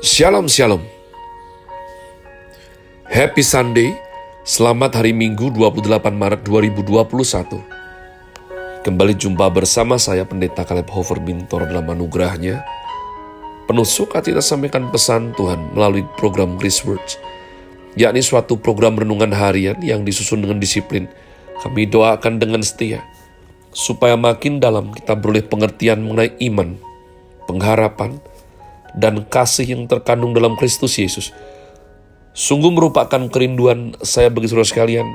Shalom Shalom. Happy Sunday. Selamat hari Minggu 28 Maret 2021 Kembali jumpa bersama saya Pendeta Kaleb Hofer Bintor dalam anugerahnya. Penuh sukacita sampaikan pesan Tuhan melalui program Grace Words yakni suatu program renungan harian yang disusun dengan disiplin. Kami doakan dengan setia supaya makin dalam kita beroleh pengertian mengenai iman, pengharapan, dan kasih yang terkandung dalam Kristus Yesus. Sungguh merupakan kerinduan saya bagi saudara sekalian,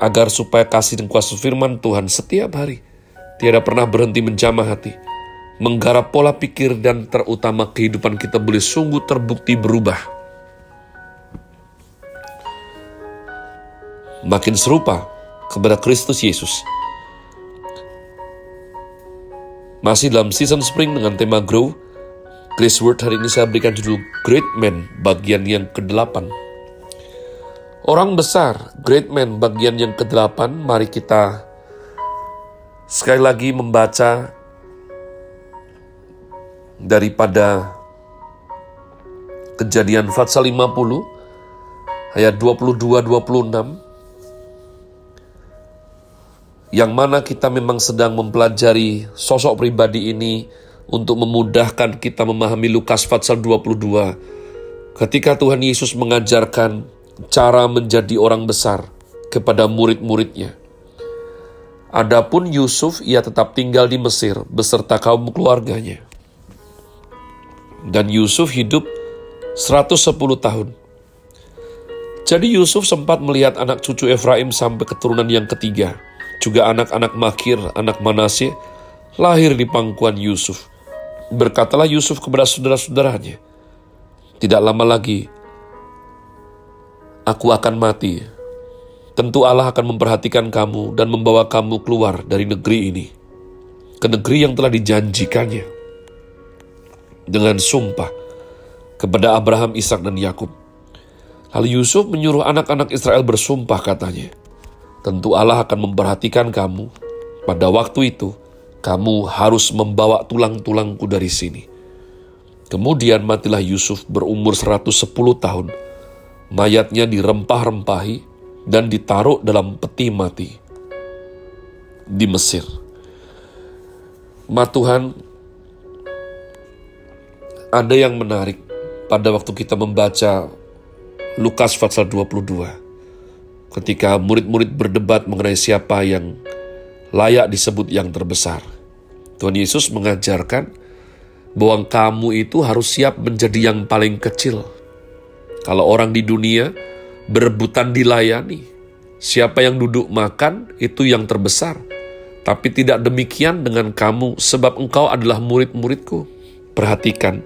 agar supaya kasih dan kuasa firman Tuhan setiap hari tiada pernah berhenti menjamah hati, menggarap pola pikir dan terutama kehidupan kita boleh sungguh terbukti berubah. Makin serupa kepada Kristus Yesus. Masih dalam season spring dengan tema Grow, Grace Word hari ini saya berikan judul Great Man bagian yang ke-8. Orang besar, Great Man bagian yang ke-8, mari kita sekali lagi membaca daripada kejadian Fatsal 50 ayat 22-26 yang mana kita memang sedang mempelajari sosok pribadi ini untuk memudahkan kita memahami Lukas pasal 22 ketika Tuhan Yesus mengajarkan cara menjadi orang besar kepada murid-muridnya. Adapun Yusuf ia tetap tinggal di Mesir beserta kaum keluarganya. Dan Yusuf hidup 110 tahun. Jadi Yusuf sempat melihat anak cucu Efraim sampai keturunan yang ketiga. Juga anak-anak Makir, anak Manasye, lahir di pangkuan Yusuf. Berkatalah Yusuf kepada saudara-saudaranya, "Tidak lama lagi aku akan mati. Tentu Allah akan memperhatikan kamu dan membawa kamu keluar dari negeri ini ke negeri yang telah dijanjikannya dengan sumpah kepada Abraham, Ishak dan Yakub." Lalu Yusuf menyuruh anak-anak Israel bersumpah katanya, "Tentu Allah akan memperhatikan kamu pada waktu itu." Kamu harus membawa tulang-tulangku dari sini. Kemudian matilah Yusuf berumur 110 tahun. Mayatnya dirempah-rempahi dan ditaruh dalam peti mati di Mesir. Ma Tuhan, ada yang menarik pada waktu kita membaca Lukas pasal 22. Ketika murid-murid berdebat mengenai siapa yang layak disebut yang terbesar. Tuhan Yesus mengajarkan bahwa kamu itu harus siap menjadi yang paling kecil. Kalau orang di dunia berebutan dilayani, siapa yang duduk makan itu yang terbesar. Tapi tidak demikian dengan kamu sebab engkau adalah murid-muridku. Perhatikan,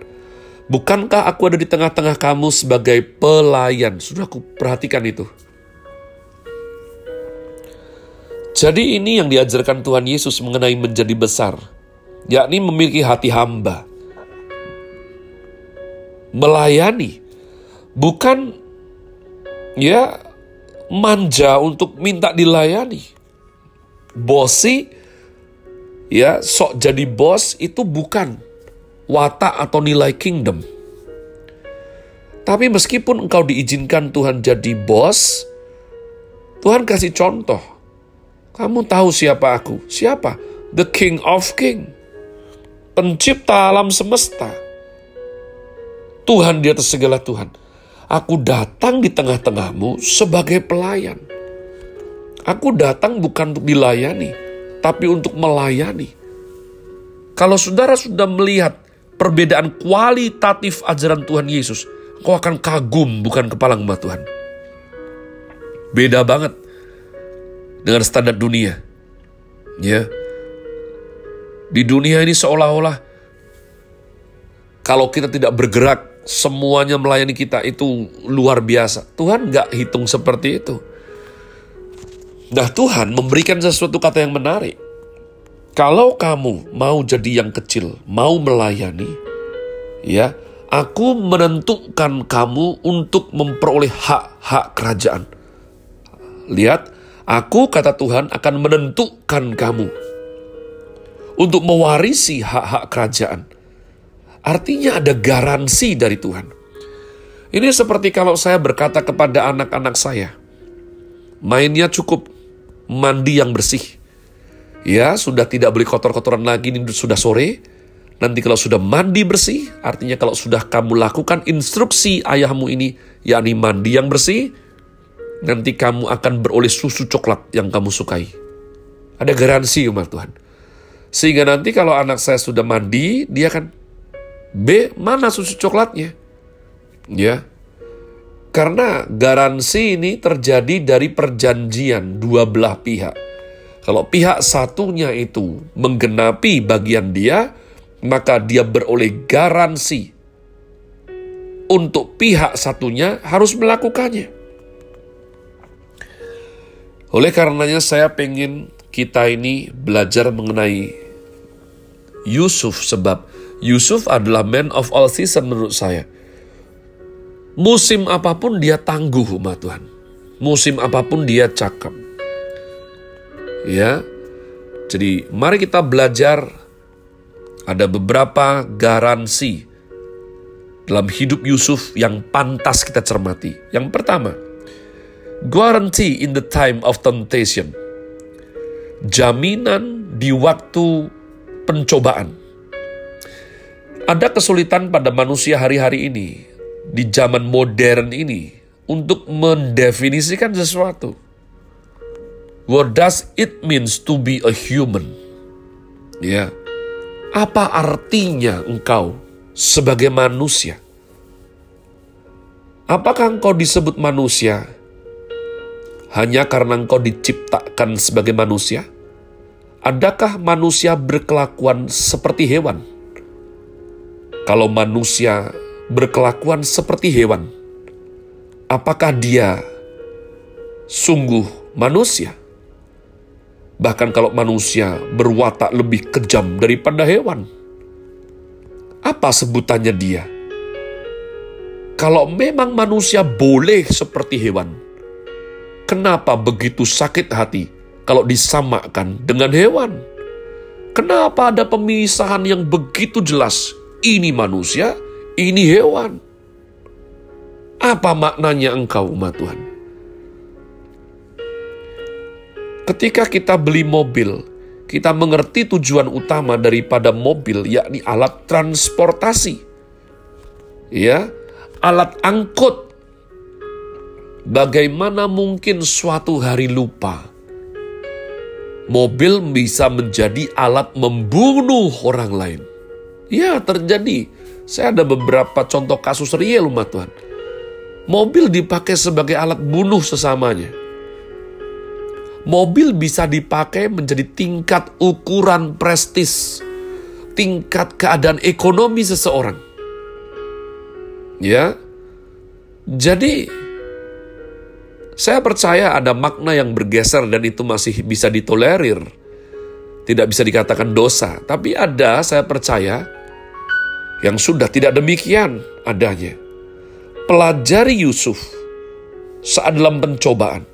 bukankah aku ada di tengah-tengah kamu sebagai pelayan? Sudah aku perhatikan itu. Jadi ini yang diajarkan Tuhan Yesus mengenai menjadi besar, yakni memiliki hati hamba. Melayani, bukan ya manja untuk minta dilayani. Bosi, ya sok jadi bos itu bukan watak atau nilai kingdom. Tapi meskipun engkau diizinkan Tuhan jadi bos, Tuhan kasih contoh kamu tahu siapa aku? Siapa? The King of King. Pencipta alam semesta. Tuhan di atas segala Tuhan. Aku datang di tengah-tengahmu sebagai pelayan. Aku datang bukan untuk dilayani, tapi untuk melayani. Kalau saudara sudah melihat perbedaan kualitatif ajaran Tuhan Yesus, kau akan kagum bukan kepala Tuhan. Beda banget dengan standar dunia. Ya. Di dunia ini seolah-olah kalau kita tidak bergerak, semuanya melayani kita itu luar biasa. Tuhan nggak hitung seperti itu. Nah Tuhan memberikan sesuatu kata yang menarik. Kalau kamu mau jadi yang kecil, mau melayani, ya, aku menentukan kamu untuk memperoleh hak-hak kerajaan. Lihat, Aku, kata Tuhan, akan menentukan kamu untuk mewarisi hak-hak kerajaan. Artinya ada garansi dari Tuhan. Ini seperti kalau saya berkata kepada anak-anak saya, mainnya cukup mandi yang bersih. Ya, sudah tidak beli kotor-kotoran lagi, ini sudah sore. Nanti kalau sudah mandi bersih, artinya kalau sudah kamu lakukan instruksi ayahmu ini, yakni mandi yang bersih, nanti kamu akan beroleh susu coklat yang kamu sukai. Ada garansi umat Tuhan. Sehingga nanti kalau anak saya sudah mandi, dia akan B, mana susu coklatnya? Ya. Karena garansi ini terjadi dari perjanjian dua belah pihak. Kalau pihak satunya itu menggenapi bagian dia, maka dia beroleh garansi untuk pihak satunya harus melakukannya. Oleh karenanya saya pengen kita ini belajar mengenai Yusuf sebab Yusuf adalah man of all season menurut saya. Musim apa pun dia tangguh umat Tuhan. Musim apa pun dia cakap. Ya. Jadi mari kita belajar ada beberapa garansi dalam hidup Yusuf yang pantas kita cermati. Yang pertama, guarantee in the time of temptation jaminan di waktu pencobaan. Ada kesulitan pada manusia hari-hari ini, di zaman modern ini, untuk mendefinisikan sesuatu. What does it means to be a human? Ya, apa artinya engkau sebagai manusia? Apakah engkau disebut manusia hanya karena engkau diciptakan sebagai manusia? Adakah manusia berkelakuan seperti hewan? Kalau manusia berkelakuan seperti hewan, apakah dia sungguh manusia? Bahkan kalau manusia berwatak lebih kejam daripada hewan, apa sebutannya dia? Kalau memang manusia boleh seperti hewan, kenapa begitu sakit hati kalau disamakan dengan hewan. Kenapa ada pemisahan yang begitu jelas? Ini manusia, ini hewan. Apa maknanya engkau umat Tuhan? Ketika kita beli mobil, kita mengerti tujuan utama daripada mobil, yakni alat transportasi. Ya, alat angkut. Bagaimana mungkin suatu hari lupa? mobil bisa menjadi alat membunuh orang lain. Ya, terjadi. Saya ada beberapa contoh kasus real umat Tuhan. Mobil dipakai sebagai alat bunuh sesamanya. Mobil bisa dipakai menjadi tingkat ukuran prestis, tingkat keadaan ekonomi seseorang. Ya, jadi saya percaya ada makna yang bergeser dan itu masih bisa ditolerir. Tidak bisa dikatakan dosa, tapi ada saya percaya yang sudah tidak demikian adanya. Pelajari Yusuf saat dalam pencobaan.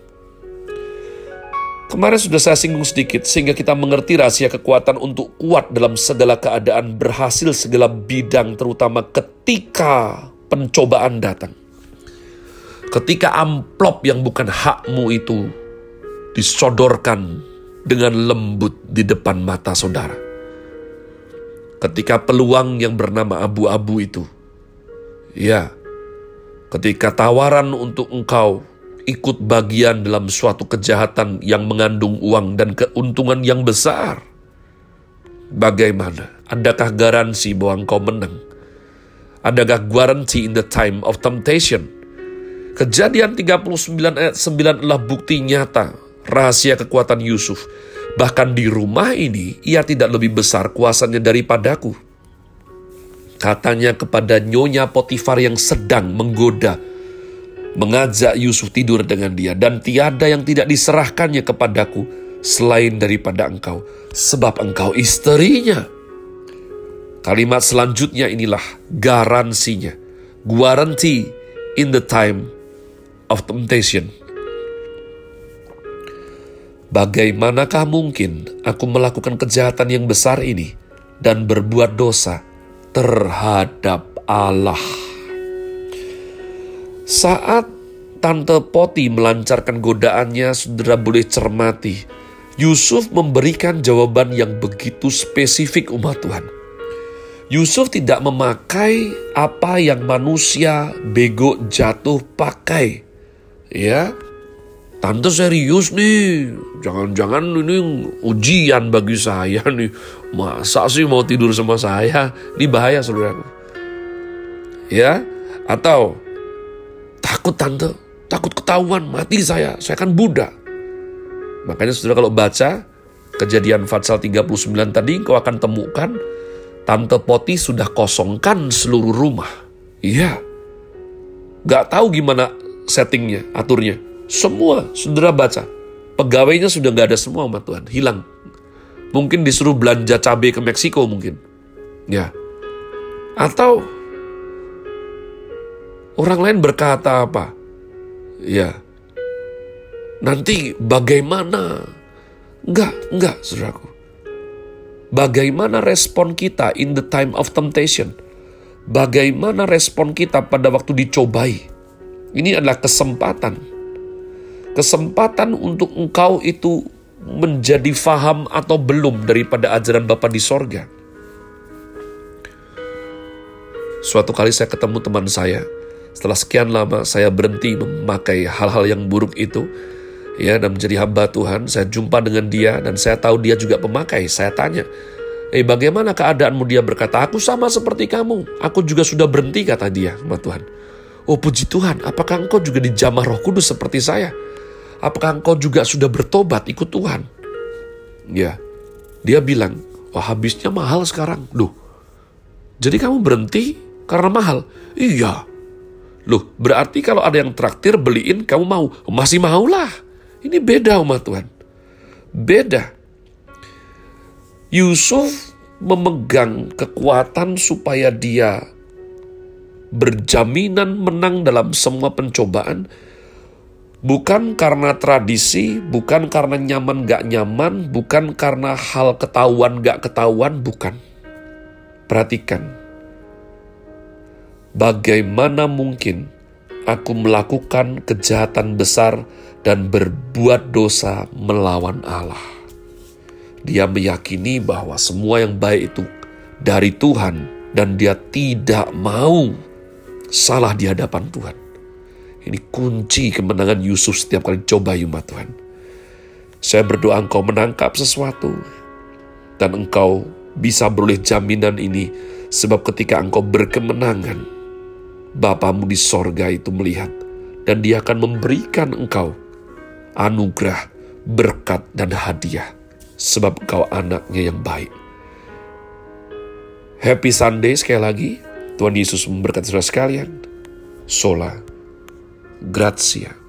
Kemarin sudah saya singgung sedikit sehingga kita mengerti rahasia kekuatan untuk kuat dalam segala keadaan berhasil segala bidang terutama ketika pencobaan datang. Ketika amplop yang bukan hakmu itu disodorkan dengan lembut di depan mata saudara. Ketika peluang yang bernama abu-abu itu, ya, ketika tawaran untuk engkau ikut bagian dalam suatu kejahatan yang mengandung uang dan keuntungan yang besar, bagaimana? Adakah garansi bahwa engkau menang? Adakah guarantee in the time of temptation? Kejadian 39 ayat 9 adalah bukti nyata rahasia kekuatan Yusuf. Bahkan di rumah ini ia tidak lebih besar kuasanya daripadaku. Katanya kepada Nyonya Potifar yang sedang menggoda, mengajak Yusuf tidur dengan dia, dan tiada yang tidak diserahkannya kepadaku selain daripada engkau, sebab engkau istrinya. Kalimat selanjutnya inilah garansinya. Guarantee in the time of temptation. Bagaimanakah mungkin aku melakukan kejahatan yang besar ini dan berbuat dosa terhadap Allah? Saat Tante Poti melancarkan godaannya, saudara boleh cermati. Yusuf memberikan jawaban yang begitu spesifik umat Tuhan. Yusuf tidak memakai apa yang manusia bego jatuh pakai. Ya, Tante serius nih, jangan-jangan ini ujian bagi saya nih. Masa sih mau tidur sama saya? Ini bahaya saudaraku. Ya, atau takut tante, takut ketahuan, mati saya, saya kan Buddha. Makanya saudara kalau baca kejadian Fatsal 39 tadi, kau akan temukan Tante Poti sudah kosongkan seluruh rumah. Iya. Gak tahu gimana settingnya, aturnya. Semua saudara baca. Pegawainya sudah nggak ada semua umat Tuhan. Hilang. Mungkin disuruh belanja cabai ke Meksiko mungkin. Ya. Atau orang lain berkata apa? Ya. Nanti bagaimana? Enggak, enggak, saudaraku. Bagaimana respon kita in the time of temptation? Bagaimana respon kita pada waktu dicobai? Ini adalah kesempatan kesempatan untuk engkau itu menjadi faham atau belum daripada ajaran Bapa di sorga. Suatu kali saya ketemu teman saya, setelah sekian lama saya berhenti memakai hal-hal yang buruk itu, ya dan menjadi hamba Tuhan, saya jumpa dengan dia dan saya tahu dia juga pemakai. Saya tanya, eh bagaimana keadaanmu? Dia berkata, aku sama seperti kamu, aku juga sudah berhenti kata dia, sama Tuhan. Oh puji Tuhan, apakah engkau juga dijamah roh kudus seperti saya? apakah engkau juga sudah bertobat ikut Tuhan? Ya, dia bilang, wah habisnya mahal sekarang. Loh, jadi kamu berhenti karena mahal? Iya. Loh, berarti kalau ada yang traktir beliin kamu mau? Masih maulah. Ini beda umat Tuhan. Beda. Yusuf memegang kekuatan supaya dia berjaminan menang dalam semua pencobaan Bukan karena tradisi, bukan karena nyaman gak nyaman, bukan karena hal ketahuan gak ketahuan, bukan. Perhatikan, bagaimana mungkin aku melakukan kejahatan besar dan berbuat dosa melawan Allah. Dia meyakini bahwa semua yang baik itu dari Tuhan dan dia tidak mau salah di hadapan Tuhan. Ini kunci kemenangan Yusuf setiap kali coba umat Tuhan. Saya berdoa engkau menangkap sesuatu dan engkau bisa beroleh jaminan ini sebab ketika engkau berkemenangan Bapamu di sorga itu melihat dan dia akan memberikan engkau anugerah, berkat, dan hadiah sebab engkau anaknya yang baik. Happy Sunday sekali lagi. Tuhan Yesus memberkati saudara sekalian. Sola Grazie.